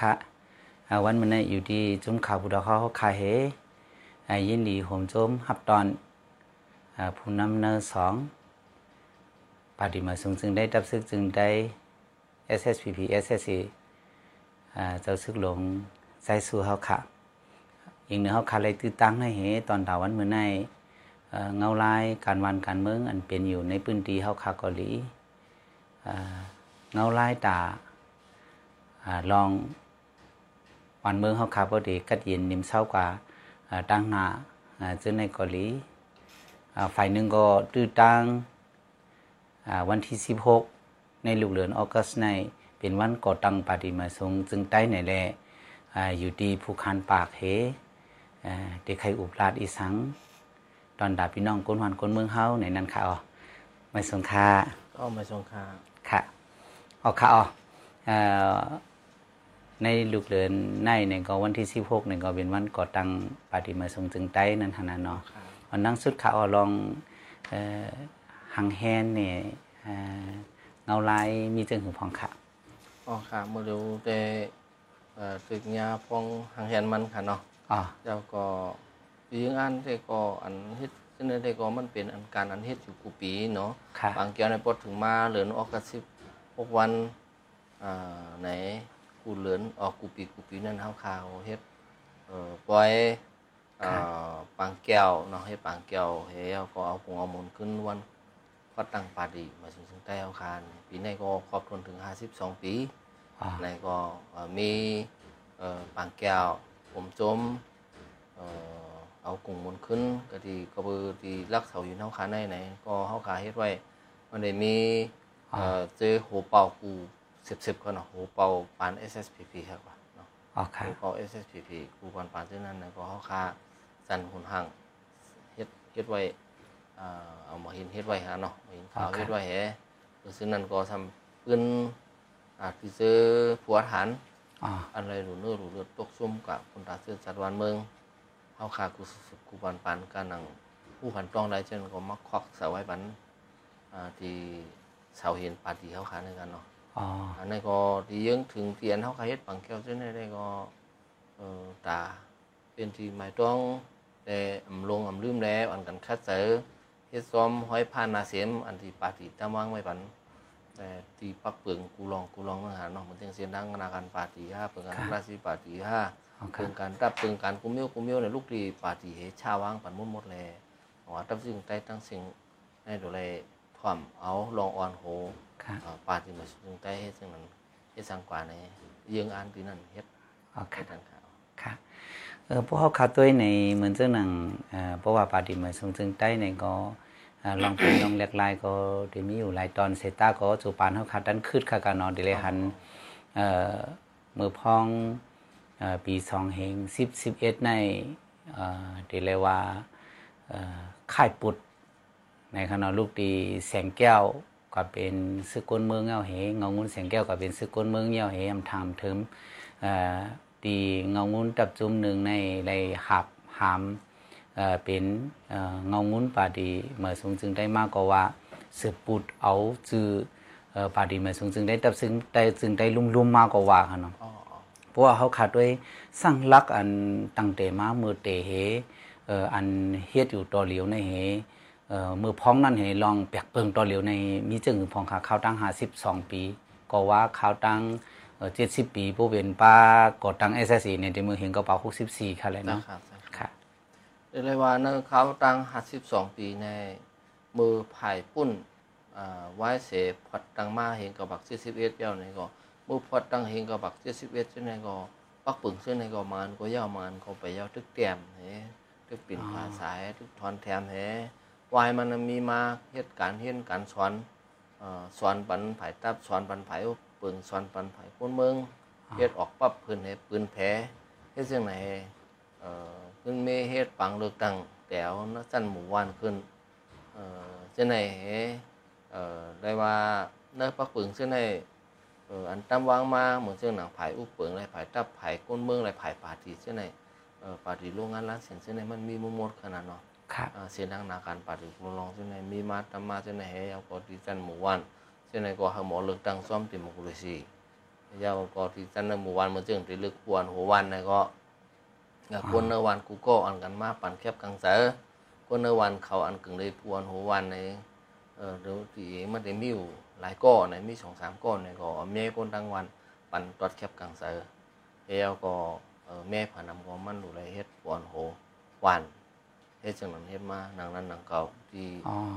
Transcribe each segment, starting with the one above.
คะมาสงค่ะอ่าวันมันนอยู่ที่จุ้มข่าวบุดาเขาเขาขาเหอ่ายินดีผมจุ้มฮับตอนผู้นำเนอสองปฏิมาสูงจึงได้ดับซึกจึงได้ SSPP SSC อ่าเจ้าซึกหลงใส่สู่เขาค่ะอีกหนึ่งเขาขาเลยตื้อตั้งให้เหตอนถาวันเมื่อในเงาลายการวันการเมืองอันเป็นอยู่ในพื้นที่เขาค่ะเกาหลีเงาลายตาลอง วันเมืองเขาขับรถดีกัดเย็นนิ่มเศร้ากว่าอ่าตั้งหน้าอ่าซึ่งในเกาหลีอ่าฝ่ายหนึ่งก็ตื้อตั้งอ่าวันที่ 16 ในลูกเรือนออกัสในเป็นวันก่อตั้งปฏิมาสงฆ์จึงใต้ในแลอ่าอยู่ที่ภูคานปากเหอ่าเด็กไข่อุปราชอีสัง ตอนดาพี่น้องก้นวันก้นเมืองเฮาในนั้นค่ะอ๋อไม่สงค่าก็มาสงครามค่ะออกค่ะออกเอ่อ ในลูกเรือนในเนี่ยก็วันที่สิบหกเนี่ยก็เป็นวันก่อตั้งปฏิมาทรงจึงใต้นั่นทนาเนาะครับวันนั่งสุดค่ะออลองเอ่อหังแฮนเนี่ยเอ่อเงาลายมีจึงหือพองค่ะอ๋อค่ะมาดูแต่เอ่อตึกยาพองหางแหนมันค่ะเนาะอ๋อเจ้าก็ยิงอันแต่ก็อันเฮ็ดซึ่งในแต่ก็มันเป็นอันการอันเฮ็ดอยู่กูปีเนาะค่ะบางเกี่ยวในปลดถึงมาเหลือนออกกระสิบหกวันอ่าไหน กูเหลือนออกกูปีกูปีนั่นเฮาข่าวเฮ็ดเอ่อปล่อยอ่าปางแก้วเนาะเฮ็ดปางแก้วเฮาก็เอาคงเอาหมุนขึ้นวันวัดตั้งปาดีมาถึงถึงใต้เฮาคานปีนี้ก็ครอบคลุมถึง 52 ปีอ๋อในก็เอ่อมีเอ่อปางแก้วผมจมเอ่อเอากุ้งหมุนขึ้นก็ที่กระบือที่รักเสาอยู่เฮาคาในไหนก็เฮาคาเฮ็ดไว้มันได้มีเอ่อเจอหัวเป่ากู เสียบๆก็เนาะหัวเป่าปาน SSPP ครับว่าเนาะอ๋อค่ะหัวเป่า SSPP กูปานปานซึ่งนั้นนะก็เฮาคาสันหุนห่างเฮ็ดเฮ็ดไว้อ่าเอามาเห็นเฮ็ดไว้หาเนาะมาเห็นข่าวเฮ็ดไว้แฮซึ่งนั้นก็ทำปืนอ่าที่เจอผัวฐานอ๋ออันไรหลูเนื้อหลูเลือดตกซุ่มกับคนตาเสื้อสัตว์วันเมืองเฮาขากูสุดกูปันปันการนังผู้ผันต้องได้เช่นก็มักควักเสาไว้ปันอ่าที่เสาเห็นปาตีเฮาขาในกันเนาะ อ๋ออันนี้ก็ที่ยังถึงเตียนเฮาขาเฮ็ดปังแก้วเช่นได้ก็เอ่อตาเป็นที่หมายต้องแต่อำลงอำลืมแล้วอันกันคัดเสอเฮ็ดซ้อมห้อยผ่านนาเสียมอันที่ปาตีตามวางไว้ปันแต่ตีปักเปิงกูลองกูลองเมื่อหาเนาะมันจึงเสียงดังนาการปาตีห้าเปิงการราศีปาตีห้าอ๋อเปิค่ะงการรับเปิงการกุมเมียวกุมเมียวในลูกดีปาตีเฮชาวางปันมุดหมดแลว่าตั้งสิ่งใต้ตั้งสิ่งให้ดูแล ถ่อมเอาลองอ่อนโหค่ะอ่าปาตีมาสิ่งใต้เฮ็ดสิ่งนั้นเฮ็ดสังกว่าในยิงอ่านตีนั่นเฮ็ดอ๋อเฮ็ค่ะดทางข่าวค่ะเออพวกเขาขาตัวในเหมือนเจ้าหนังเอ่อเพราะว่าปาฏิมาทรงจึงใต้ในก็เอ่อลองเป็นลองเล็กลายก็เดี๋ยวมีอยู่หลายตอนเซต้าก็จูปานเขาขาดันคืดขากันนอนดิเลยหันเอ่อมือพองเอ่อปีสองเฮงสิบสิบเอ็ดในเอ่อเดี๋ยวเลยว่าเอ่อค่ายปุด ในขณะลูกตีแสงแก้วก็เป็นซึกก้นเมืองเงาเหเงางุ้นแสงแก้วก็เป็นซึกก้นเมืองเงาเหอำทำถึงตีเงางุ้นตับจุ่มหนึ่งในในหับหามเป็นเงางุ้นปาดีเมื่อทรงจึงได้มากกว่าสืบปุดเอาจือเอ่อปาดีเมื่อทรงจึงได้ตับซึ่งได้จึงได้ลุ่มๆมากกว่าค่ะเนาะเพราะว่าเขาขาดด้วยสร้างลักอันตั้งแต่มามือเตเหออันเฮ็ดอยู่ต่อเหลียวในเห มือพ้องนั่นเหลองเปียกเปิงต่อเหลียวในมีจึงพองขาข้าวตั้งหาสิบสองปี ก็ว่าข้าวตั้งเจ็ดสิบปีผู้เป็นป้ากดตั้งเอสซีเนี่ยในมือเห็นก็เป่าหกสิบสี่ค่ะเลยนะเนาะครับนะครับค่ะเรียกได้ว่าเนเขาตั้ง52ปีในมือไผ่ปุ้นอ่าไว้เสพอดตั้งมาเฮงกับบัก71เปียวนี่ก็มือพอดตั้งเฮงกับบัก71เช่นนั้นก็ปักปึงเช่นนั้นก็มานก็ยาวมานก็ไปยาวทึกเตียมเฮทึกปิ่นผาสายทึกทอนแถมเฮ วายมันมีมาเฮ็ดการเฮ็ดการสอนเอ่อสอนปันไผ่ตับสอนปันไผ่ปึงสอนปันไผ่คนเมืองเฮ็ดออกปั๊บพื้นให้ปืนแผลเฮ็ดจังไหนเอ่อขึ้นเมเฮ็ดปังเลือกตั้งแถวนักจันหมู่วานขึ้นเอ่อเจ้าไหนเอ่อได้ว่าเนื้อปักปึงเจ้าไหนเอ่ออันตำวางมาเหมือนเจ้าหนังผายอุปเปิงไรผายตับผายก้นเมืองไรผายปาตีเจ้าไหนเอ่อปาตีโรงงานร้านเสียงเจ้าไหนมันมีมุมมดขนาดเนาะ ค่ะอ่าเสียงดังนาการปาตีมุลองเจ้าไหนมีมาตำมาเจ้าไหนเฮเอาก็ดีจันหมู่วานเจ้าไหนก็หาหมอเลือกตั้งซ่อมติมกุลสียาวก็ที่จันในหมู่วันมาจึงที่ลึกควรหัววันเนี่ยก็คนในวันกูก็อันกันมาปั่นแคบกังเสือคนในวันเขาอันกึ่งเลยพวนหัววันในเออเดี๋ยวที่มันได้มีอยู่หลายก้อนในมีสองสามก้อนเนี่ยก็แม่คนทั้งวันปั่นตอดแคบกังเสือเอวก็เออแม่ผ่านนำก็มันดูแลยเฮ็ดพวนหัววัน เฮ็ดจังนั้นเฮ็ดมาหนังนั้นหนังเก่าที่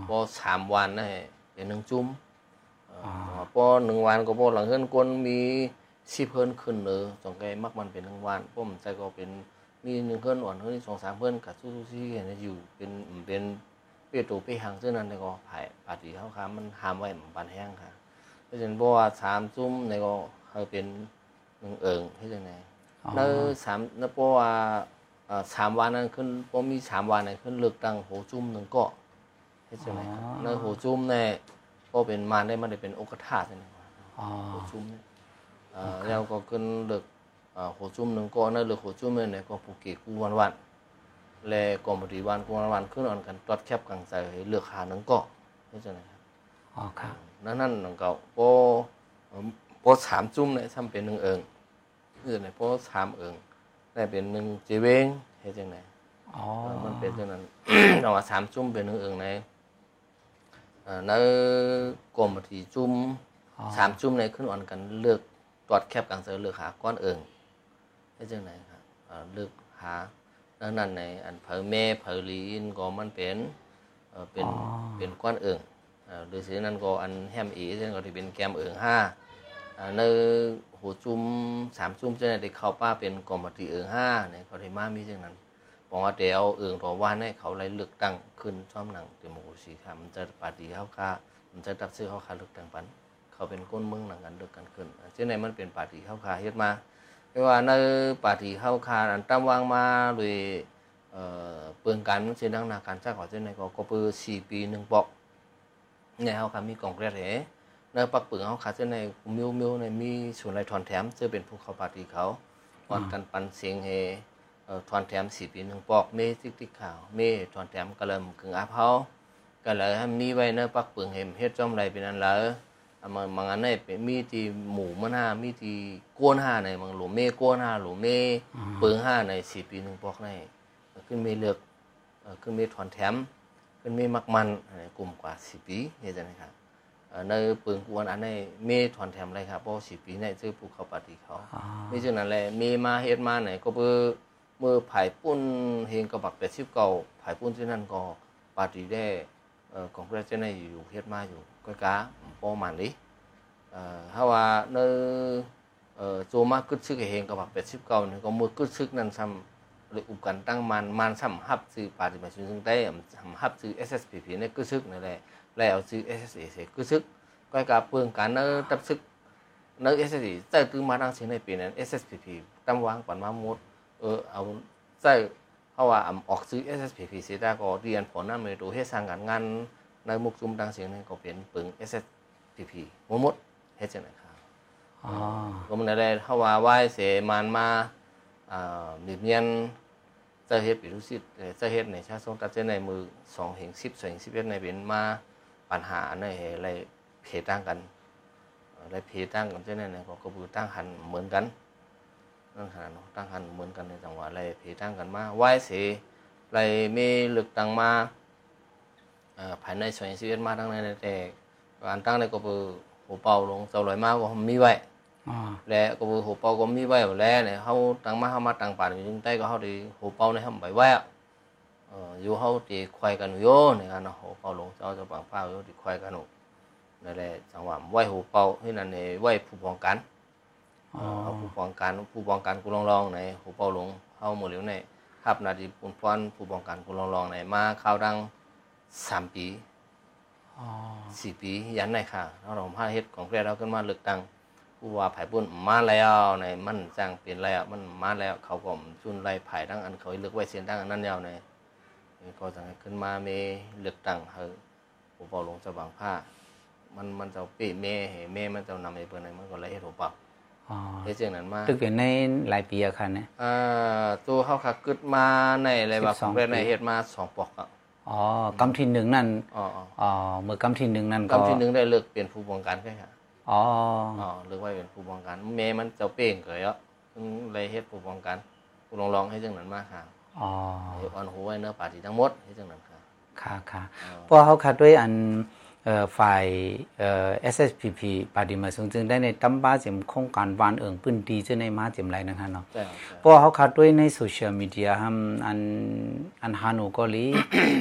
พอสามวันนี่เป็นหนึ่งจุ่มพอหนึ่งวันก็พอหลังเฮือนกนมีสิบเพิ่นขึ้นเลยสองแกมักมันเป็นหนึ่งวันพวกมันใจก็เป็นมีหนึ่งเพิ่นอ่อนเพิ่นสองสามเพิ่นกับสู้ๆซี่เห็นอยู่เป็นเป็นเปียตูเปียหังซึ่งนั้นในก็ผายปาฏิเขาค้ามันหามไว้มันปานแห้งค่ะเพราะฉะนั้นเพราะว่าสามจุ่มในก็เขาเป็นหนึ่งเอิงให้จังไดอ๋อแล้วสามแล้วเพราะว่า สามวันนั้นขึ้นเพราะมีสามวันนั้นขึ้นเลือกตั้งโหจุ่มหนึ่งเก็เฮ็ดจังไดครับในหูจุ้มเนี่ยก็เป็นมารได้มันได้เป็นองค์ธาตุนี่อ๋อหูจุ้มเนี่ยเอ่อแล้วก็ขึ้นเลือกเอ่อหูจุ้มหนึงก็นั่นเลือกหูจุ้มเนี่ยก็ผูกเกกูวันวันและก็บ่ดีวันกูวันวันขึ้นอ่อนกันตัดแคบกลางใจเลือกหาหนึงก็เฮ็ดจังไดครับอ๋อครับนั่นนั่นนังเก่าโปเอิ่มโปสามจุ้มเนี่ยทำเป็นหนึ่งเอิงคือในโปสามเอิง ได้เป็นหนึ่งเจเวงเฮ็ดจังไดอ๋อเออมันเป็นเท่านั้นเราว่าสามจุ่มเป็นหนึ่งเอิงในเอ่อในกลมที่จุ่มอ๋อสามจุ่มในขึ้นอ่อนกันเลือกตอดแคบกลางเสือเลือกหาก้อนเอิงได้จังไหนครับเอ่อเลือกหาดังนั้นในอันเผอแม่เผอลีนก็มันเป็นเอ่อเป็นเป็นก้อนเอิงเอ่อหรือสินั้นก็อันแฮมอีซึ่งก็ที่เป็นแกมเอิงห้าเอ่อใน หจุ่มสามจุ่มจะได้เข้าป้าเป็นกลมที่เอิงห้าเนี่ยเขาได้มามีจังนั้นบอกว่าเดี๋ยวเอื่นรอว่าให้เขาเลยเลือกตั้งขึ้นช่อมหนังเดโมโครซีค่ะมันจะปาร์ตี้เขาค่ามันจะตัดซื้อเขาค่าเลือกตั้งปันเขาเป็นก้นเมืองหนังกันเลือกกันขึ้นเช่นในมันเป็นปาร์ตี้เขาค่าเฮ็ดมาไม่ว่าในปาร์ตี้เขาค่าอันตั้งวางมาโดยเอ่อเปลืองการมันเช่นดังนาการจ้าขอเช่นในก็ก็เปือสี่ปีหนึ่งปอกเนี่ยเขาค่ามีกองเรียเห ในปักเปลืองเขาค่าเช่นในมิวมิวในมีส่วนไรทอนแถมจะเป็นผู้เขาปาตี้เขาวันกันปันเสียงเฮเอ่อทอนแถมสี่ปีหนึ่งปอกเมติกติ๊กขาวเมทอนแถมกระเลิมกึ่งอาเผาก็เลยมีไว้เนื้อปักเปลืองเห็มเฮ็ดจอมไรเป็นอันละเอามาบางอันนี่เป็นมีที่หมู่มันามีที่ก้วนห้าในบางหลุมเมก้วนห้าหลุมเมเปลืองห้าในสี่ปีหนึ่งปอกในขึ้นเมเลือกขึ้นเมทอนแถมขึ้นเมมักมันอันกลุ่มกว่าสี่ปีเฮ็ดจังไดครับ ในเปลืองกวนอันนี้เมทอนแถมอะไรครับเพราะสี่ปีในซื้อภูเขาปฏิเขาอ๋อมีจังนั้นแหละมีมาเฮ็ดมาไหนก็เพื่อเมื่อผายปุ้นเฮงกระบักแต่ชิบเก่าผายปุ้นที่นั่นก็ปาร์ตี้ได้เอ่อของพระเจ้าในอยู่เฮ็ดมาอยู่ก็กะประมาณนี้เอ่อถ้าว่าในเอ่อโจมากึดซึกให้เฮงกระบักแต่ชิบเก่านี่ก็มือกึดซึกนั้นซ้ำเลยอุบกันตั้งมันมันซ้ำฮับซื้อปาร์ตี้มาซึ่งซึ่งได้ซ้ำฮับซื้อ SSPP ในกึดซึกนั่นแหละ แล้วซื้อ SSE sẽ cứ sức quay cả phương cả nó tập sức nó SSE tại từ mà đang xin này pin nên SSPP tâm quang quản ma một ờ ao tại họ ว่าออกซื้อ SSPP เสียได้ก็เรียนผลนั่นไม่ดูให้สร้างการงานในมุกจุ่มดังเสียงนั้นก็เป็นปึง SSPP มดหมดเฮ็ดจังได๋ครับอ๋อก็มันได้เราะว่าไหว้เสมานมาอ่าหมีเมียนจะเฮ็ดปิรุสิตจะเฮ็ดในชาทรงตัดเส้นในมือส2แห่ง10 2แห่ง11ในเป็นมา ปัญหาในอะไรเพตั้งกันได้เพตั้งกันเช่นนั้นก็กระบือตั้งหันเหมือนกันนั่นขนาดเนาะตั้งหันเหมือนกันในจังหวะอะไรเพตั้งกันมาไหว้เสไรมีเลือกตั้งมาเอ่อภายในส่วนชีวิตมาทั้งนั้นแต่การตั้งในกระบือหัวเป่าลงเจ้าลอยมาก็มีไว้อ๋อและกระบือหัวเป่าก็มีไว้อยู่แล้วเนี่ยเขาตั้งมาเขามาตั้งป่านอยู่ใต้ก็เขาดีหัวเป่าในเขาไปไว้ อะเอออยู่เขาตีควายกันอยู่เนี่ยกันเนาะหัวเป่าลงเจ้าจะปังเป้าอยู่ตีควายกันอยู่นั่นแหละจังหวะไหวหูเป่าที่นั่นเนี่ยไหวผู้ป้องกันอ๋อเอาผู้ป้องกันผู้ป้องกันกูลองลองในหูเป่าหลงเข้าหมดแล้วในครับนาทีปุ่นฟ้อนผู้ป้องกันกูลองลองในมาเข้าดังสามปีอ๋อสี่ปียันในค่ะเราลองพาเฮ็ดของเพื่อนเราขึ้นมาเลือกตั้งผู้ว่าไผ่ปุ่นมาแล้วในมันจ้างเปลี่ยนแล้วมันมาแล้วเขาก็ชุนไล่ไผ่ทั้งอันเขาเลือกไว้เสียนทั้งอันนั้นยาวใน ก็จะให้ขึ้นมาเมเลือกตั้งเฮอหูเป่าหลงจะบางผ้า มันมันจะปีเมเหเมมันจะนำไปเปิดในมันก็เลยเฮ็ดหัวเปล่าอ๋อเฮ็ดจังนั้นมาตึกเป็นในหลายปีอะค่ะเนี่ยอ่าตัวเขาขักกึดมาในอะไรแบบ12เรียนในปีเฮ็ดมาสองปอกอะอ๋อกำที่หนึ่งนั่นอ๋ออ๋ออ๋อเมื่อกำที่หนึ่งนั่นก็กำที่หนึ่งได้เลิกเปลี่ยนผู้ป้องกันแค่ค่ะอ๋ออ๋อเลือกไว้เป็นผู้ป้องกันแม่มันเจ้าเป้งเกยอะซึ่งเลยเฮ็ดผู้ป้องกันผู้ลองลองให้จังนั้นมาค่ะ อ๋อเฮ็ดอ่อนหูไว้เนื้อปาที่ทั้งหมดให้จังนั้นค่ะค่ะค่ะอ๋อเพราะเขาคัดด้วยอันเอ่อฝ่ายเอ่อ SSPP ปฏิมาสูงจึงได้ในตั้มบ้าเจิมโครงการวานเอิงปื้นดีเจ้าในมาเจิมไรนะคะเนาะใช่ครับใช่เพราะเขาคัดด้วยในโซเชียลมีเดียฮัมอันอันฮานูก็ลี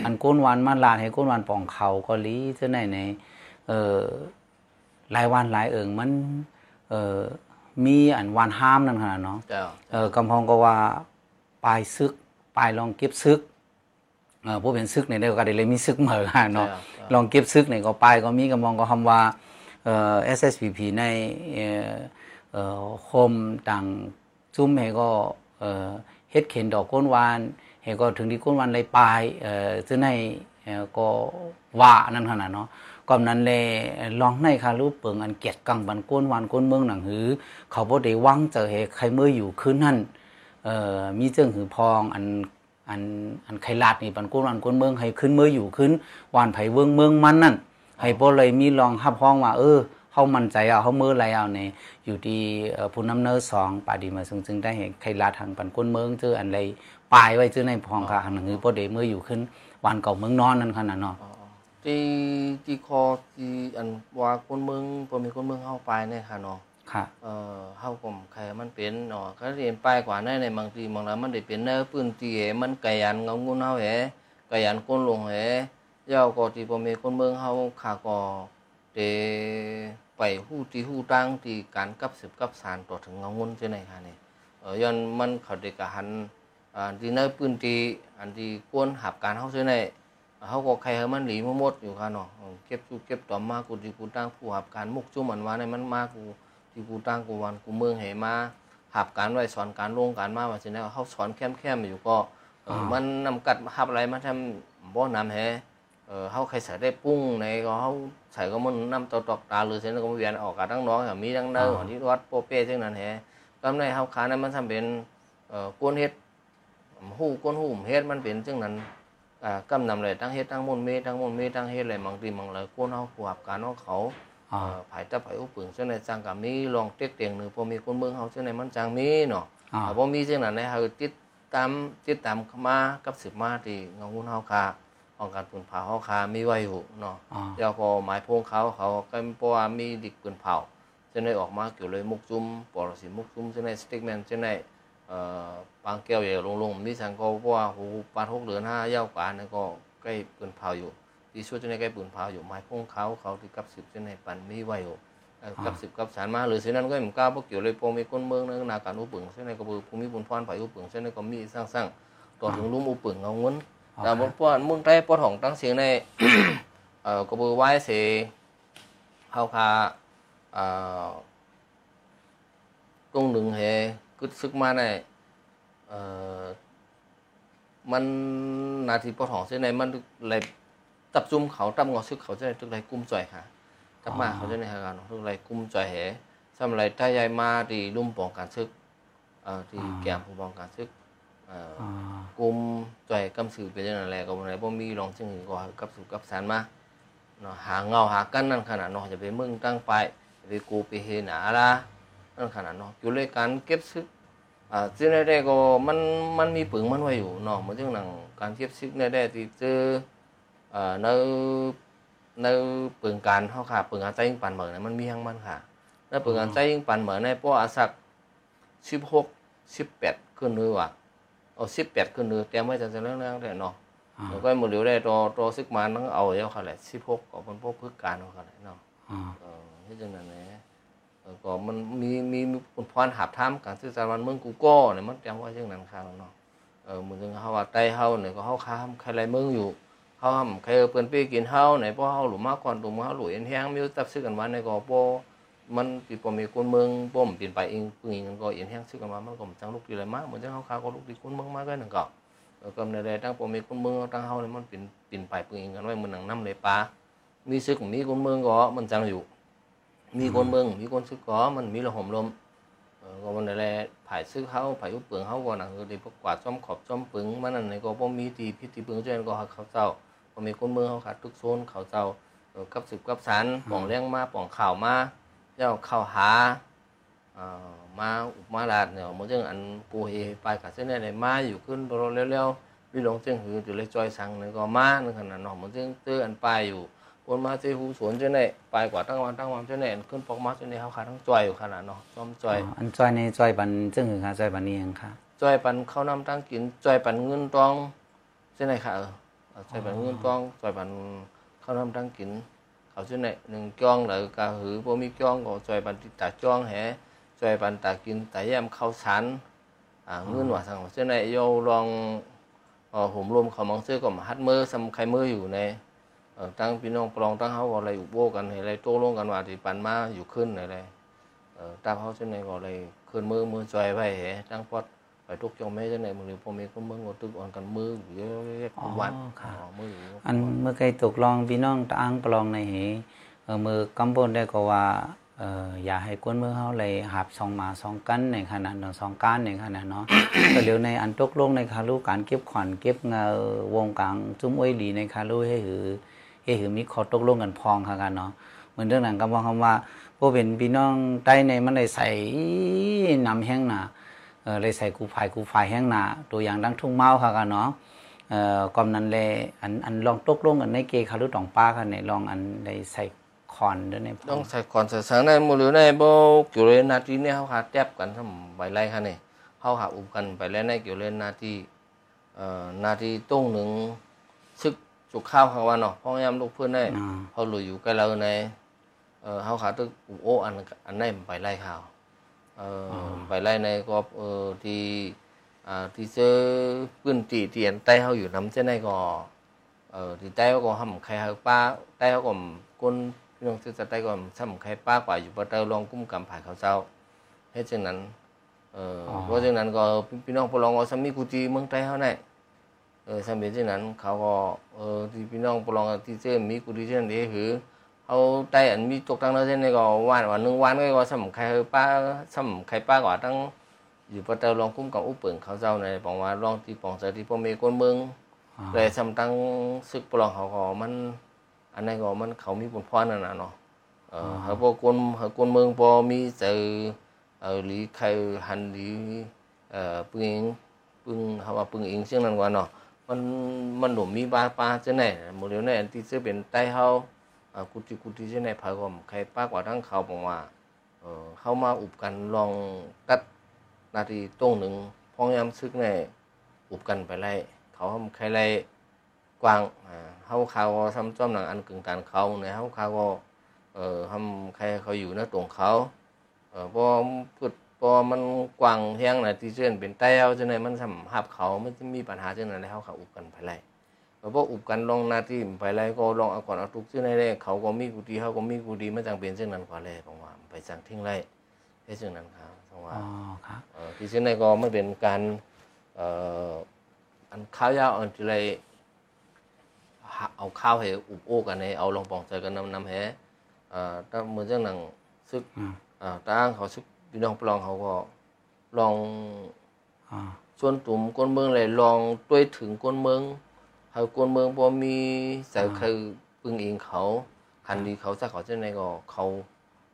อันก้นวานมาลาดให้ก้นวานป่องเขาก็ลีเจ้าในในเอ่อหลายวันหลายเอิงมันเอ่อมีอันวานห้ามนั่นขนาดเนาะเจ้าเออกำพองก็ว่าปลายซึก ปลายลองเก็บซึกเออผู้เป็นซึกในเดียวกันเลยมีซึกเหมือกันเนาะใช่ครับลองเก็บซึกในก็ปลายก็มีกำพองก็คำว่าเอ่อ SSPP ในเอ่อเอ่อโคมต่างจุ้มให้ก็เอ่อเฮ็ดเข็นดอกก้นวานให้ก็ถึงที่ก้นวานเลยปลายเอ่อซึ่งในเอ่อก็ว่านั่นขนาดเนาะก่อนนั้นเลยลองในคารูปเปิงอันเกียรติกังบันก้นวานก้นเมืองหนังหือ เขาบ่ได้หวังเจอให้ใครเมื่ออยู่คืนนั้นเอ่อ มีเจิงหือพองอันอันอันไขลาดนี่ปันก้นวันก้นเมืองให้ขึ้นเมื่ออยู่ขึ้นวานไผเวิงเมืองมันนั่นให้บ่เลยมีลองฮับห้องว่าเออเฮามั่นใจเอาเฮามือไรเอาเนี่ยอยู่ที่ผู้นำเนิสองปาดีมาซึ่งจึงได้เห็นไขลาดทางปันก้นเมืองเจออันไรปลายไว้เจอในพองค่ะหันหือบ่ได้เมื่ออยู่ขึ้นวันเก่าเมืองนอนนั่นขนาดเนาะที่ที่คอที่อันว่าคนเมืองบ่มีคนเมืองเฮาไปเนี่ยค่ะเนาะ ค่ะเออเฮาก็ใครมันเป็นเนาะก็เรียนป้ายกว่าในในบางทีบางแล้วมันได้เป็นในพื้นที่เหมันไกยันเงางูเฮาแหไกยันคนลงแหยาก็ที่บ่มีคนเมืองเฮาขาก็เตไปฮู้ที่ฮู้ตั้งที่การกับสืบกับสารต่อถึงเงางูจังได๋ค่ะนี่เออย้อนมันเขาได้กะหันอ่าที่ในพื้นที่อันที่ควรหับการเฮาจังได๋เฮาก็ใครให้มันหลีมหมดอยู่ค่ะเนาะเก็บจูเก็บต่อมากูที่กูตั้งผู้หับการมุกจุ่มอันว่าในมันมากู ที่กูตั้งกูวันกูเมืองให้มาหับการไว้สอนการลงการมาว่าสินะเขาสอนแคมแคมๆอยู่ก็เออมันนำกัดหับอะไรมาทำบ่นำแฮเออเขาใครใส่ได้ปุ้งในก็เขาใส่ก็มันนำตอกตอกตาหรือเส้นก็มาเวียนออกกับทั้งน้องอย่างมีทั้งเนื้อที่วัดโปเป้เช่นนั้นแฮกำในเฮาขานั้นมันทำเป็นเอ่อกวนเฮ็ดหู้กวนหู้เฮ็ดมันเป็นจังนั้นอ่ากำนำเลยทั้งเฮ็ดทั้งมนต์เมทั้งมนต์เมทั้งเฮ็ดเลยบางทีบางเลยกวนเฮาผู้หับการของเขา อ๋อเอ่อภายตะไผอุปึงเส้นในจังกับมีลองเต็กเตียงหนึ่งพอมีคนเมืองเฮาเส้นในมันจังมีเนาะอ๋อถ้าบ่มีเช่นนั้นในเฮาติดตามติดตามมากับสืบมาที่เงาหุ้นเฮาคาของการปืนเผาเฮาคามีไว้อยู่เนาะอ๋อแล้วก็หมายพงเขาเขาก็เพราะว่ามีดิกปืนเผาเส้นในออกมาเกี่ยวเลยมุกจุ่มปอรสิมุกจุ่มเส้นในสติ๊กแมนเส้นในเอ่อปางแก้วใหญ่ลงๆมีสังก็เพราะว่าหูปานหกเดือนห้าเย้ากว่านั่นก็ใกล้ปืนเผาอยู่ ที่ช่วยเส้นในใกล้ปืนเผาอยู่หมายพงเขาเขาที่กับสืบเส้นในปันมีไว้อยู่เอ่อกับสิบกับสารมาหรือเส้นนั้นก็เหมือนก้าวพวกเกี่ยวเลยโปมีก้นเมืองในนาการอุปึงเส้นในกระบือภูมิบุญพรไปอุปึงเส้นในก็มีสร้างสร้างต่อถึงลุ่มอุปึงเอาเงินแต่บนป้อนเมืองใต้ปอถองตั้งเสียงในเอ่อกระบือไว้เสเฮาคาเอ่อตรงหนึ่งเหกึดซึกมาในเอ่อมันนาทีปอถองเส้นในมันเลย ตับจุ่มเขาตับงอซึกเขาเส้นในทุกไรกุ้มจ่อยค่ะกลับมาเขาจะในหาการทุกไรกุมใจเหสำไรถ้ายายมาที่ลุ่มปองการซึกเอ่อที่แก้มผู้ปองการซึกเอ่ออ๋อกุมใจกำสือเป็นจังนั้นแหละก็บ่ได้บ่มีรองจึงก็กับสืบกับสารมาเนาะหาเงาหากันนั่นขนาดเนาะจะไปมึงตั้งไปไปกูไปเฮหนาละนั่นขนาดเนาะอยู่เลยการเก็บซึกอ่าซึ่งได้ก็มันมันมีปึงมันไว้อยู่เนาะมันจึงหนังการเก็บซึกได้ได้ที่เจอ เอ่อในในปึงการเขาค่ะปึงการใจยิงปันเหมือนมันมีทั้งมันค่ะในปึงการใจยิงปันเหมือนในป้ออาศักสิบหกสิบแปดขึ้นเนื้อว่ะเอาสิบแปดขึ้นเนื้อเตรียมไว้จะจะเรื่องเรื่องได้เนาะแล้วก็หมดเหลียวได้รอรอซึกมาต้องเอาเยอะค่ะแหละสิบหกก็เป็นพวกพึกการเขาค่ะแหละเนาะเออที่จังนั้นแหละเออก็มันมีมีมีผลพรหับท่ามการสื่อสารวันเมืองกูก็เนี่ยมันเตรียมไว้จังนั้นค่ะเนาะเออมือถึงเขาว่าไต้เฮาเนี่ยก็เขาค้ามใครไรเมืองอยู่ เขาทำใครเปิ้นไปกินเฮาไหนพอเฮาหลุมมาก่อนตุมเฮาหลุยเอ็นแห้งมีตับซื้อกันวันในก็บ่มันติบ่มีคนเมืองบ่มเปลี่ยนไปเองปึงเองก็เอ็นแห้งซื้อกันมามันก็จังลูกดีเลยมาเหมือนจังเฮาค้าก็ลูกดีคนเมืองมาก็นั่นก็เออก็ในใดตั้งบ่มีคนเมืองตั้งเฮานี่มันเป็นเปลี่ยนไปปึงเองกันไว้มันหนังน้ำเลยปลามีซึกมีคนเมืองก็มันจังอยู่ มีคนเมืองมีคนซึกก็มันมีละห่มลมเออก็มันได้แลผายซึกเฮาผายอุปเปิงเฮาก็นั่นคือได้พวกกวาดซ่อมขอบซ่อมปึงมันนั่นนี่ก็บ่มีที่พิธีปึงเจนก็เขาเจ้า พอมีคนเมืองเขาขาดทุกโซนเขาเจ้าเอ่อกับสืบกับสารป่องเลี้ยงมาป่องข่าวมาเเจ้าเข้าหาเอ่อมาอุปมาลาดเนี่ยมันจึงอันปูเฮไปกับเส้นเนี่ยมาอยู่ขึ้นตลอดเร็วๆวิหลงจึงหือจุเลยจอยสังเนี่ยก็มาในขณะเนาะมันจึงเตื้ออันไปอยู่บนมาเจหูสวนเจ้าเนี่ยไปกว่าตั้งวันตั้งวันเจ้าเนี่ยขึ้นปอกมาเจ้าเนี่ยเขาขาทั้งจอยอยู่ขนาดเนาะจอมจอยอ๋ออันจอยในจอยบันจึงหือค่ะจอยบันนี้ยังค่ะจอยปันข้าวน้ำตั้งกินจอยปันเงินตองเช่นไรค่ะเออ เอาจอยปันเงินตองจอยปันข้าวน้ำตั้งกินเขาเช่นไรหนึ่งจ้องหรือกาหือบ่มีจ้องก็จอยปันติดตาจ้องแหจอยปันตากินแต่แยมข้าวสารอ่าเงินว่าสั่งเช่นไรโยลองเอ่อห่มรวมเขามังเสื้อก็มาฮัดมือซำไข่มืออยู่ในตั้งพี่น้องปลองตั้งเขาก็อะไรอุโบกันอะไรโต้ลงกันว่าที่ปันมาอยู่ขึ้นอะไรตาเขาเช่นไรก็เลยขึ้นมือมือจอยไว้แหตั้งพอด ทุกจงแม่จังไหนมึงหรือพ่อแม่ก็มึงว่าตึกอ่อนกันมืออยู่เยอะๆวันอ๋อค่ะอ๋อมืออยู่อันเมื่อไกลตกลองพี่น้องตะอังปลองในเหเออมือกำบนได้ก็ว่าเอออย่าให้กวนมือเฮาเลยหับสองหมาสองกันในขนาดเนาะสองการในขนาดเนาะก็เหลียวในอันตกลงในคารุการเก็บขวัญเก็บเงาวงกลางจุ้มอ้วยหลีในคารุให้หือให้หือมีขอตกลงกันพองค่ะกันเนาะเหมือนเรื่องนั้นก็บอกคำว่าพวกเป็นพี่น้องใต้ในมันได้ใส่นำแห้งหนา เออเลยใส่กูภายกูภายแห้งหนาตัวอย่างดังทุ่งเมาค่ะกันเนาะเอ่อกอมนั้นเลยอันอันลองตกลงกันในเกคารุตองป้ากันในลองอันได้ใส่คอนด้วยในพต้องใส่ก่อนใส่สังในมือหรือในโบเกี่ยวเลยนาทีเนี่ยเขาหาแทบกันทำใบไล่ค่ะเนี่ยเขาหาอุบกันไปแล้วในเกี่ยวเลยนาทีเอ่อนาทีต้งหนึ่งซึกจุกข้าวเขาว่าเนาะพ่อยามลูกเพื่อนได้อ่าเขาหลุยอยู่กับเราในเอ่อเขาขาตึกอุโออันอันไหนไปไล่ข่าว เอ่ออไปไล่ในก็เอ่อที่อ่าที่เจอปืนตีเตียนใต้เขาอยู่น้ำเจ้าในก็เอ่อที่ใต้เขาก็ทำใครเขาป้าใต้เขาก็ก้นพี่น้องที่จะใต้ก็ทำใครป้ากว่าอยู่ปะเตอลองกุ้มกำผ่ายเขาเจ้าให้เช่นนั้นเอ่ออเพราะฉะนั้นก็พี่น้องพลองเอาสามีกุฏิเมืองใต้เขาเนี่ยเออสมัยเช่นนั้นเขาก็เออที่พี่น้องปลองที่เจมีกุฏิเช่นนี้คือ เขาใต้อันมีตกตั้งแล้วเช่นนี้ก็วันวันหนึ่งวันก็สำใครป้าสำใครป้ากว่าตั้งอยู่ประเตอลองคุ้มกับอุปเปิงเขาเจ้าในปองว่าลองที่ปองใจที่พ่อเมย์คนเมืองเลยสำตั้งซึกปลองเขาก็มัน อันนั้นก็มันเขามีผลพรนั่นน่ะเนาะเออเขาพวกคนเขาคนเมืองพอมีเจอเออหรือใครหันหรือเอ่อปึงเองปึงเขาว่าปึงเองเช่นนั้นกว่าเนาะมันมันหนุ่มมีบาปลาเจ้าไหนหมดเดี๋ยวนี้อันที่จะเป็นใต้เฮาอ่ากุฏิกุฏิเจ้าไหนพาก็ใครป้ากว่าทั้งเขา บอกว่าเออเข้ามาอุบกันลองตัดนาทีตรงหนึ่งพ้องยามซึกในอุบกันไปไล่เขาทำใครไล่กว้างอ่าเฮาเขาก็ทำจ้อมหนังอันกึ่งการเขาในเฮาเขาก็เออทำใครเขาอยู่ในตรงเขา เออพอพูดพอมันกว้างแห้งนะที่เช่นเป็นใต้เฮาเจ้าไหนมันสำหับเขามันจะมีปัญหาเจ้าไหนเขาเขาอุบกันไปไล่ พราะว่าอุบกันลองหนาที่ไปไล่ก็ลองเอาก่อนเอาทุกชื่อในแรกเขาก็มีกูดีเขาก็มีกูดีไม่จังเป็นเช่นนั้นกว่าเลยผมว่าไปสั่งทิ้งไล่ให้เช่นนั้นครับเพราะว่าอ๋อครับเอ่อที่เช่นในก็ไม่เป็นการเอ่ออันข้าวยาวอันที่ไรหาเอาข้าวให้อุบโอ้กันในเอาลองปองใจกันนำนำแหเอ่อถ้าเหมือนเจ้าหนังซึกอืมอ่าตั้งเขาซึกพี่น้องปลองเขาก็ลองอ๋อส่วนตุ่มก้นเมืองเลยลองด้วยถึงก้นเมือง เขาก้นเมืองพอมีใส่คือปึงเองเขาคันดีเขาจะเขาเช่นไรก็เขา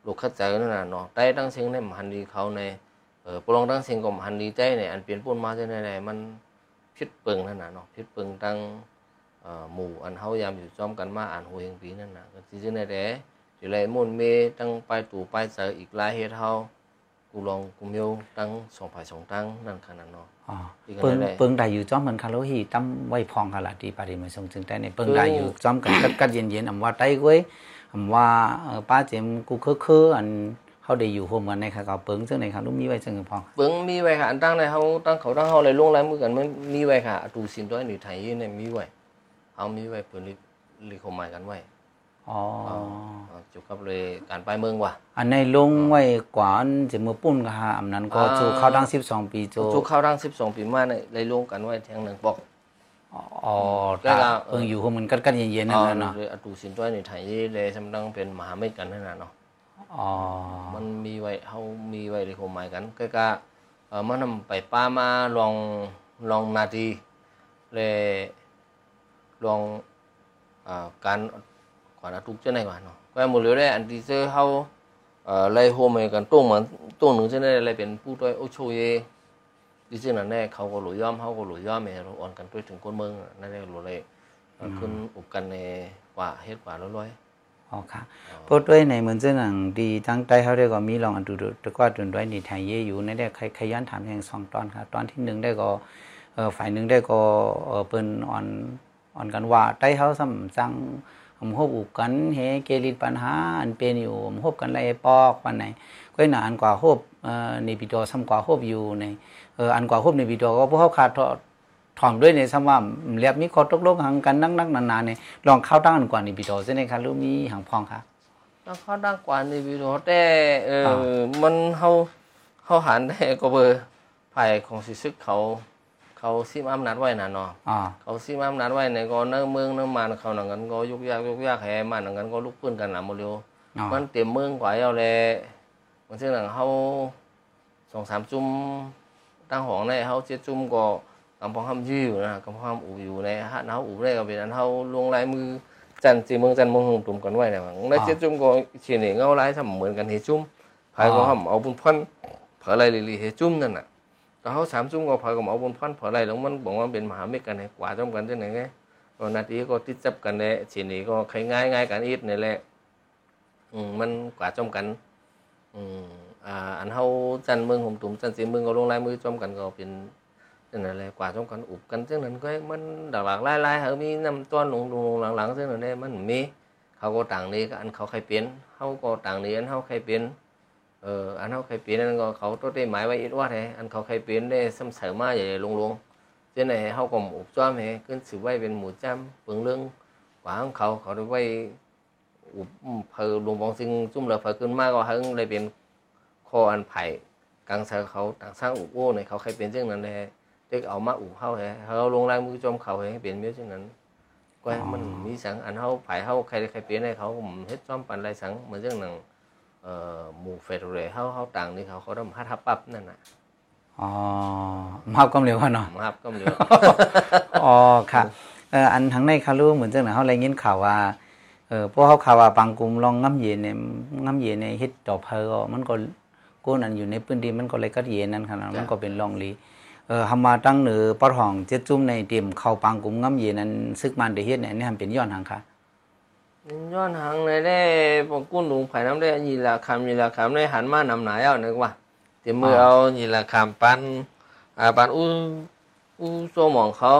ลูกเข้าใจนั่นน่ะเนาะได้ตั้งเสียงในมหันดีเขาในเออปลองตั้งเสียงก็มหันดีใจในอันเปลี่ยนปุ่นมาเช่นไรมันพิษเปิงนั่นน่ะเนาะพิษเปิงตั้งเอ่อหมู่อันเฮายามอยู่จอมกันมาอ่านหัวเฮงปีนั่นน่ะก็สิจังได๋แดสิไรมุ่นเมตั้งไปตู่ไปเจออีกหลายเฮ็ดเฮา กูลองกูเมียวตั้งสองฝ่ายสองตั้งนั่นขนาดเนาะอ๋ออีกอันเปิงนั้นแหละเปิงได้อยู่จ้อมเหมือนคาโลฮีตั้มไว้พองกะละดีปาริมาทรงจึงได้ในเปิงได้อยู่จ้อมกันกัดกัดเย็นเย็นๆอำว่าใต้ก้วยอำว่าเอ่อป้าเจมกูเคอะเคอะอันเขาได้อยู่โฮมกันในค่ะก็เปิงซึ่งในคารุมีไว้ซึ่งพองเบิ้งมีไว้ค่ะอันตั้งในเฮาตั้งเขาตั้งเฮาเลยลงลายมือกันมันมีไว้ค่ะตูสินตัวนี้ไทยเนี่ยมีไว้เฮามีไว้เพิ่นลิลิคมหมายกันไว้ อ๋อเอาจุกกับเลยการไปเมืองว่ะอันในลงไว้กว่าอันจะมือปุ้นก็ฮะอำนั้นก็อ่าจูเข้าดัง12 ปีจูจุกเข้าทั้ง12 ปีมาเนี่ยเลยลงกันไว้แทงหนึ่งปอกอ๋อก็ตาก็เปิงอยู่โฮมกันกัดกัดเย็นเย็นๆนั่นแหละเนาะเลยตูสินตัวนี้ไทยเลยสำดังเป็นมหาเมตกันนั่นน่ะเนาะอ๋อมันมีไว้เฮามีไว้ลิคมหมายกันก็ก็เอ่อมันนำไปป้ามาลองลองนาทีเลยลองอ่าการ ก่าทุกเจ้าไหนก่อนเนาะก็หมดเลยได้อันที่เจอเฮาเอ่อไล่โฮมให้กันตุ้งเหมือนตุ้งหนึ่งจะได้อะไรเป็นผู้ด้วยโอโชเยดิซึ่งนั่นแน่เขาก็หลุยย่อมเขาก็หลุยย่อมแม่เราอ่อนกันด้วยถึงคนเมืองนั่นแน่หลุเลยขึ้นอุบกันในกว่าเฮ็ดกว่าร้อยๆอ๋อค่ะพวกด้วยในเหมือนเจ้าหนังดีตั้งใจเขาได้ก็มีลองอันดูดตะกว่าดุนด้วยนี่ทางเยอยู่ในได้ใครขยันถามแห่งสองตอนค่ะ ตอนที่หนึ่งได้ก็เออฝ่ายหนึ่งได้ก็เออเปิ้นอ่อนอ่อนกันว่าใต้เขาซ้ำจัง ผมฮบอุบกันเฮเกลิดปัญหาอันเป็นอยู่ผมฮบกันไรปอกวันไหนก็หนาอันกว่าฮบเอ่อในปีดอซ้ำกว่าฮบอยู่ในเอออันกว่าฮบในปีดอก็พวกเขาขาดถ่อมด้วยในซ้ำว่าเรียบมีข้อตกลงหังกันนักนักนานๆเนี่ยลองเข้าตั้งอันกว่าในปีดอใช่ไหมคะรู้มีหังพองค่ะแล้วเขาดังกว่าในวิดีโอแต่เออมันเขาเขาหันได้ก็เบอร์ฝ่ายของสิซึกเขา เขาซิมอำนาจไว้น่ะเนาะอ๋อเขาซิมอำนาจไว้ในก็เนื้อเมืองเนื้อมันเขาหนังกันก็ยุกยากยุกยากแห่มันหนังกันก็ลุกปืนกันหนาโมเร็วอ๋อมันเต็มเมืองกว่าเอาเลยมันซึ่งหนังเขาสองสามจุ่มตั้งหองในเขาเจ็ดจุ่มก็กำพองห้ามยื้ออยู่นะกำพองห้ามอูอยู่ในฮะเขาอูได้ก็เป็นอันเขาลงลายมือจันจีเมืองจันเมืองหงตุ่มกันไว้เนี่ยในเจ็ดจุ่มก็เฉียนเงาลายทำเหมือนกันเฮจุ่มภายก็ห้ามเอาบุญพันเผออะไรลีเฮจุ่มนั่นน่ะ เขาสามจุ่มก็ภายก็เอบุญพันเผอไรแล้วมันบอกว่าเป็นมหาเมฆกันในกว่าจ้อมกันจังไหนไงก็นาทีก็ติดจับกันเลยเฉียนก็ใครง่ายง่ายกันอีกนี่แหละอืมมันกว่าจอมกัน อืมอ่าอันเฮาจันเมืองผมตุ่มจันสีเมืองก็ลงลายมือจอมกันก็เป็นจังนั้นแหละกว่าจอมกันอุบกันจังนั้นก็มันหลากหลายหลายเฮามีน้ำต้นลงลงหลังๆจังนั้นแหละมันมีเขาก็ต่างนี้ก็อันเขาใครเปลี่ยนเฮาก็ต่างนี้อันเฮาใครเปลี่ยน เอออันเฮาใครเปลี่ยนนั่นก็เขาตัวได้หมายไว้อีกว่าแท้อันเขาใครเปลี่ยนได้ซ้ำเสริมมาใหญ่ๆลงๆจังไหนเฮาก็อุบจ้อมให้ขึ้นสืบไว้เป็นหมู่จ้ำปึงเรื่องกว่าของเขาเขาได้ไว้อุบเพอหลวงบองซิงจุ่มเหลือเพอขึ้นมากก็เฮงเลยเป็นคออันไผ่กลางเสาเขาต่างสร้างอุบโอ้ในเขาใครเป็นเช่นนั้นเลยเด็กเอามาอุบเข้าให้เขาลงลายมือจอมเขาให้เป็นเมียเช่นนั้นก็มันมีสังอันเขาไผ่เขาใครใครเป็นให้เขาเฮ็ดจอมปันไรสังเหมือนเช่นนั้นเอ่อ หมู่เฟดเรเขาเขาต่างนี่เขาเขาทำฮัทฮับปั๊บนั่นน่ะอ๋อมาก็เร็วเนาะมาฮับก็เหลืออ๋อค่ะเอออันทั้งในคารู้เหมือนจังไหนเขาอะไรยินข่าวว่าเออพวกเขาข่าวว่าบางกลุ่มลองง้ำเย็นเนี่ยง้ำเย็นในเฮ็ดดอกเพอก็มันก็กู้นั่นอยู่ในพื้นที่มันก็เลยก็เย็นนั่นขนาดมันก็เป็นลองลีเออทำมาตั้งเหนือปะทองเจ็ดจุ่มในเตรียมเข้าปางกลุ่มง้ำเย็นนั้นซึกมันได้เฮ็ดเนี่ยนี่ทำเป็นย้อนทางค่ะ ย้อนหางในได้ปองกุ้นหลวงไผ่น้ำได้ยีละคำยีละคำได้หันมานำหนายเอานึกว่าเต็มมือเอายีละคำปันอ่าปันอู้อู้โซหมองเขา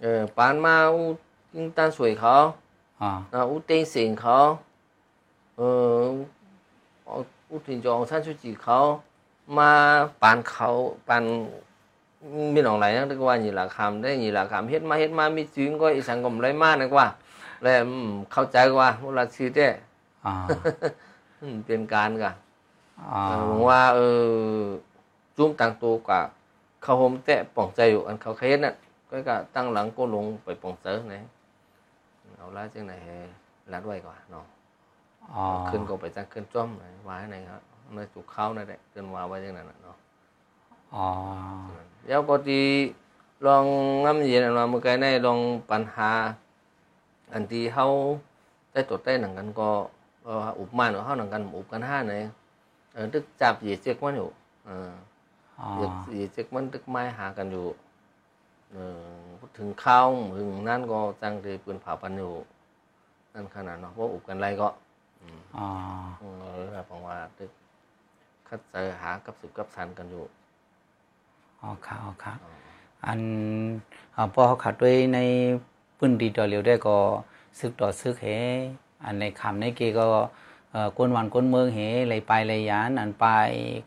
เออปันมาอู้ติ้งตันสวยเขาอ๋ออ่าอู้เต็งเสียงเขาเออเอาอู้ถึงจองท่านชุจิเขามาปันเขาปันมีหนองไหลนะนึกว่ายีละคำได้ยีละคำเฮ็ดมาเฮ็ดมามีจริงก็อีสังกมไรมากนึกว่า แล้วอืมเข้าใจว่าเวลาชื่อเด้อ๋ออืมเป็นการกะอ๋อเออผมว่า เออจุ้มต่างตัวกะเขาโฮมแตะป่องใจอยู่อันเขาเคสน่ะก็กะตั้งหลังก็ลงไปป่องเจอไหนเอาละจังไหนให้รัดไว้ก่อนเนาะอ๋อขึ้นก็ไปจังขึ้นจ้อมไหนวายไหนครับในจุกเข้านั่นแหละขึ้นวาไว้จังนั้นน่ะเนาะอ๋อเดี๋ยวปกติลองงำเย็นอันว่าเมื่อไกลในลองปัญหา อันที่เขาได้ตรวจได้หนังกันก็เอออุบมาหรือเขาหนังกันอุบกันห้าไหนเออตึกจับเหยียดเจ็กมันอยู่เอออ๋อเหยียดเหยียดเจ็กมันตึกไม้หากันอยู่เออพูดถึงข้าวถึงนั่นก็จังเลยปืนเผาปันอยู่นั่นขนาดเนาะเพราะอุบกันไรก็อ๋อเออแบบผมว่าตึกคัดเจอหากับสืบกับสันกันอยู่อ๋อค่ะอ๋อค่ะอันอ่าพอเขาขัดด้วยใน พื้นที่ต่อเร็วได้ก็ซึกต่อซึกเหอันในคำในเกก็เอ่อกวนวันกวนเมืองเหเลยไปเลยยานอันไป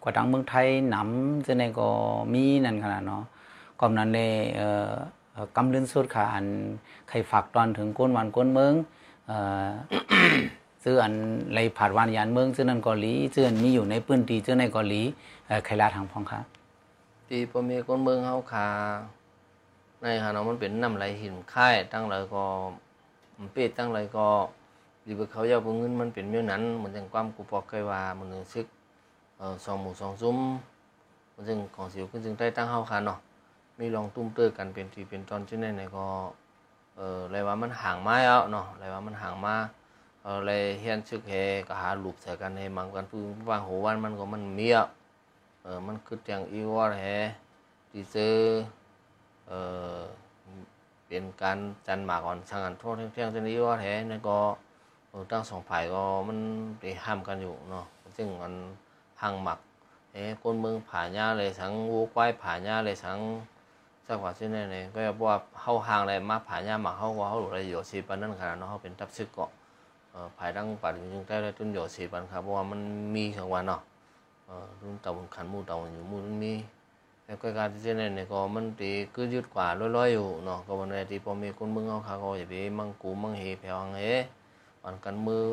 กว่าดังเมืองไทยหนำจะในก็มีนั่นขนาดเนาะก่อนนั้นเลยเอ่อเอ่อกำลืนสุดค่ะอันใครฝากตอนถึงกวนวันกวนเมืองเอ่อซื้ออันเลยผาดวานยานเมืองซื้อนั่นเกาหลีซื้ออันมีอยู่ในพื้นที่ซื้อในเกาหลีเอ่อใครลาทางพองค่ะที่พ่อแม่คนเมืองเฮาคา ในฮาเนาะมันเป็นน้ำไหลหินค่ายตั้งเลยก็มันเป็ดตั้งเลยก็ดีบ่เขาอยากบ่เงินมันเป็นเมียวนั้นเหมือนจังความกูปอกเคยว่ามันนึงซึกเอ่อสองหมู่สองซุ้มมันจึงของสิวขึ้นจึงได้ตั้งเฮาคาเนาะมีลองตุ้มเตื้อกันเป็นที่เป็นตอนชื่อในไหนก็เอออะไรว่ามันห่างมาแล้วเนาะอะไรว่ามันห่างมาเอ ờ lại hiện trước hè cả hà lụp sẽ กันให้มังกันพึ่งวางหัววันมันก็มันเมียเออมันคือจังอีวอร์แฮที่เจอเออ เป็นการจันหมากอ่อนสังกันโทษเที่ยงๆจะนี้วอร์แฮนั่ก็เอตั้งสองฝ่ายก็มันไปห้ามกันอยู่เนาะซึ่งมันห่างหมักเอ้คนเมืองผ่าหญ้าเลยสังวัวควายผาหญ้าเลยสังสักว่าเช่นนั้เลยก็บอกว่าเข้าห่างอะไรมาผ่าหญ้าหมักเข้าว่าเข้าหลุดอะไรอยู่สีปันนั่นขนาดเนาะเขาเป็นทับซึกเกาะเอ่อภายดังปัดจึงได้ได้ตุนอยู่สีปันครับเพราะว่ามันมีของวันเนาะเออรุ่นตะวันขันมูตะวันอยู่มูนมี แล้วก็การที่เช่นนั้นเนี่ยก็มันตี cứ ยืดกว่าลอยๆอยู่เนาะก็วันนี้ที่พอมีคนมึงเอาขาก็อย่าไปมังกูมังเฮแผวงเฮวันกันมือ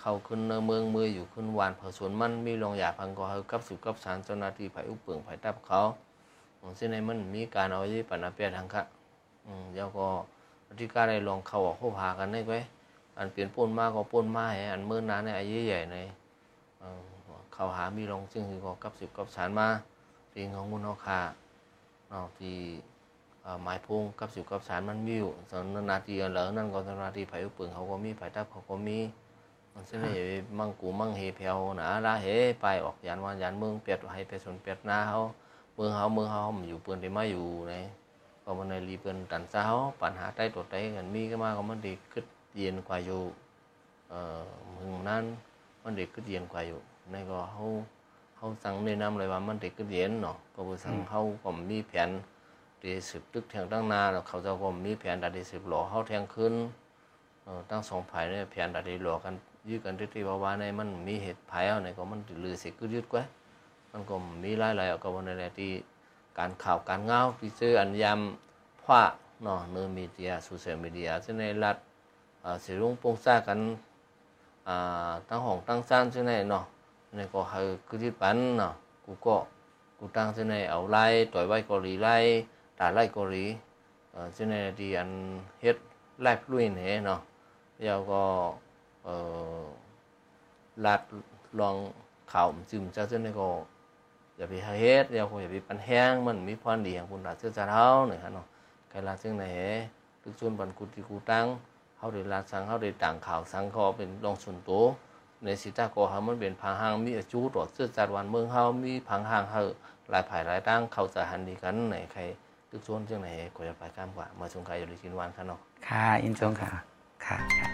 เข้าขึ้นเนเมืองมืออยู่ขึ้นวานเผาสวนมันมีรองหยาพังก็เฮากับสุกับสารเจ้าหน้าที่ไผอุปเปิงไผตับเขาของเส้นในมันมีการเอาที่ปันอาเปียทางคะอืมแล้วก็ที่การได้ลองเข้าออกเข้าพากันได้ไว้อันเปลี่ยนป่นมากก็ป่นมาให้อันเมื่อนานในอายุใหญ่ในเข้าหามีลองซึ่งก็กับสิบกับสารมา ปีของมุนเอาคาเนาะที่หมายพงกับสิบกับสารมันมีอยู่สนนาทีอันเหลือนั่นก็นนาทีไผ่อุปเปิงเขาก็มีไผ่ตับเขาก็มีมันเส้นในมั่งกูมั่งเฮเพวหนาลาเฮไปออกยานวันยานเมืองเปียดให้ไปสนเปียดหน้าเขาเมืองเฮาเมืองเฮามันอยู่เปืนที่มาอยู่ในก็มันในรีเปืนตันเช้าปัญหาใต้ตัวใต้กันมีก็มาก็มันดีขึ้นเย็นกว่าอยู่เอ่อมืองนั้นมันดีขึ้นเย็นกว่าอยู่ในก็เฮาาสั่งแนะนำเลยว่ามันดีขึ้นเย็นเนาะก็บ่สั่งเฮาก็มีแผนที่สืบตึกแทงตั้งนาแล้วเขาเจ้าก็มีแผนดัดที่สืบหล่อเฮาแทงขึ้นเอ่อตั้งสองฝ่ายเนี่ยแผนดัดที่หล่อกันยืดกันที่ว่าว่าในมันมีเหตุภัยเอาในก็มันลือสิคือยืดกว่ามันก็มีหลายหลายๆก็วันในที่การข่าวการเงาที่ซื้ออันยำพว่าเนาะเนื้อมีเดียโซเชียลมีเดียซึ่งในรัฐอ่าสิรุงปงซ่ากันอ่าตั้งห้องตั้งซ่านซึ่งในเนาะ ในก็คือคือที่ปันเนาะกูก็กูตั้งซึ่ในเอาไล่ต่อยไว้เกาหลีไล่ตาไล่เกาหลีเอ่อซึ่ในที่อันเฮ็ดไล่ลุยเนี่ยเนาะแล้วก็เอ่อลัดลองข่าวจึมจะซึ่ในก็อย่าไปเฮ็ดอย่าคงอย่าไปปันแห้งมันมีพรดีของคุณราเสื้อจะเท้าเนี่ยฮะเนาะใครลาซึ่งไหนทุกส่วนบันกุติกูตั้งเขาได้ลาสังเขาได้ต่างข่าวสังเขาเป็นรองส่วนตัว ในสิตาโกเขามันเป็นผังหางมีอาจูตรวจเสื้อจัดวันเมืองเขามีผังหางเขาหลายผ่ายหลายตั้งเขาจะหันดีกันไหนใครตึกชวนจังไหนก็จะไปข้ามกว่ามาชงใครอยู่ในกินวันกันเนาะค่ะอินชงค่ะค่ะ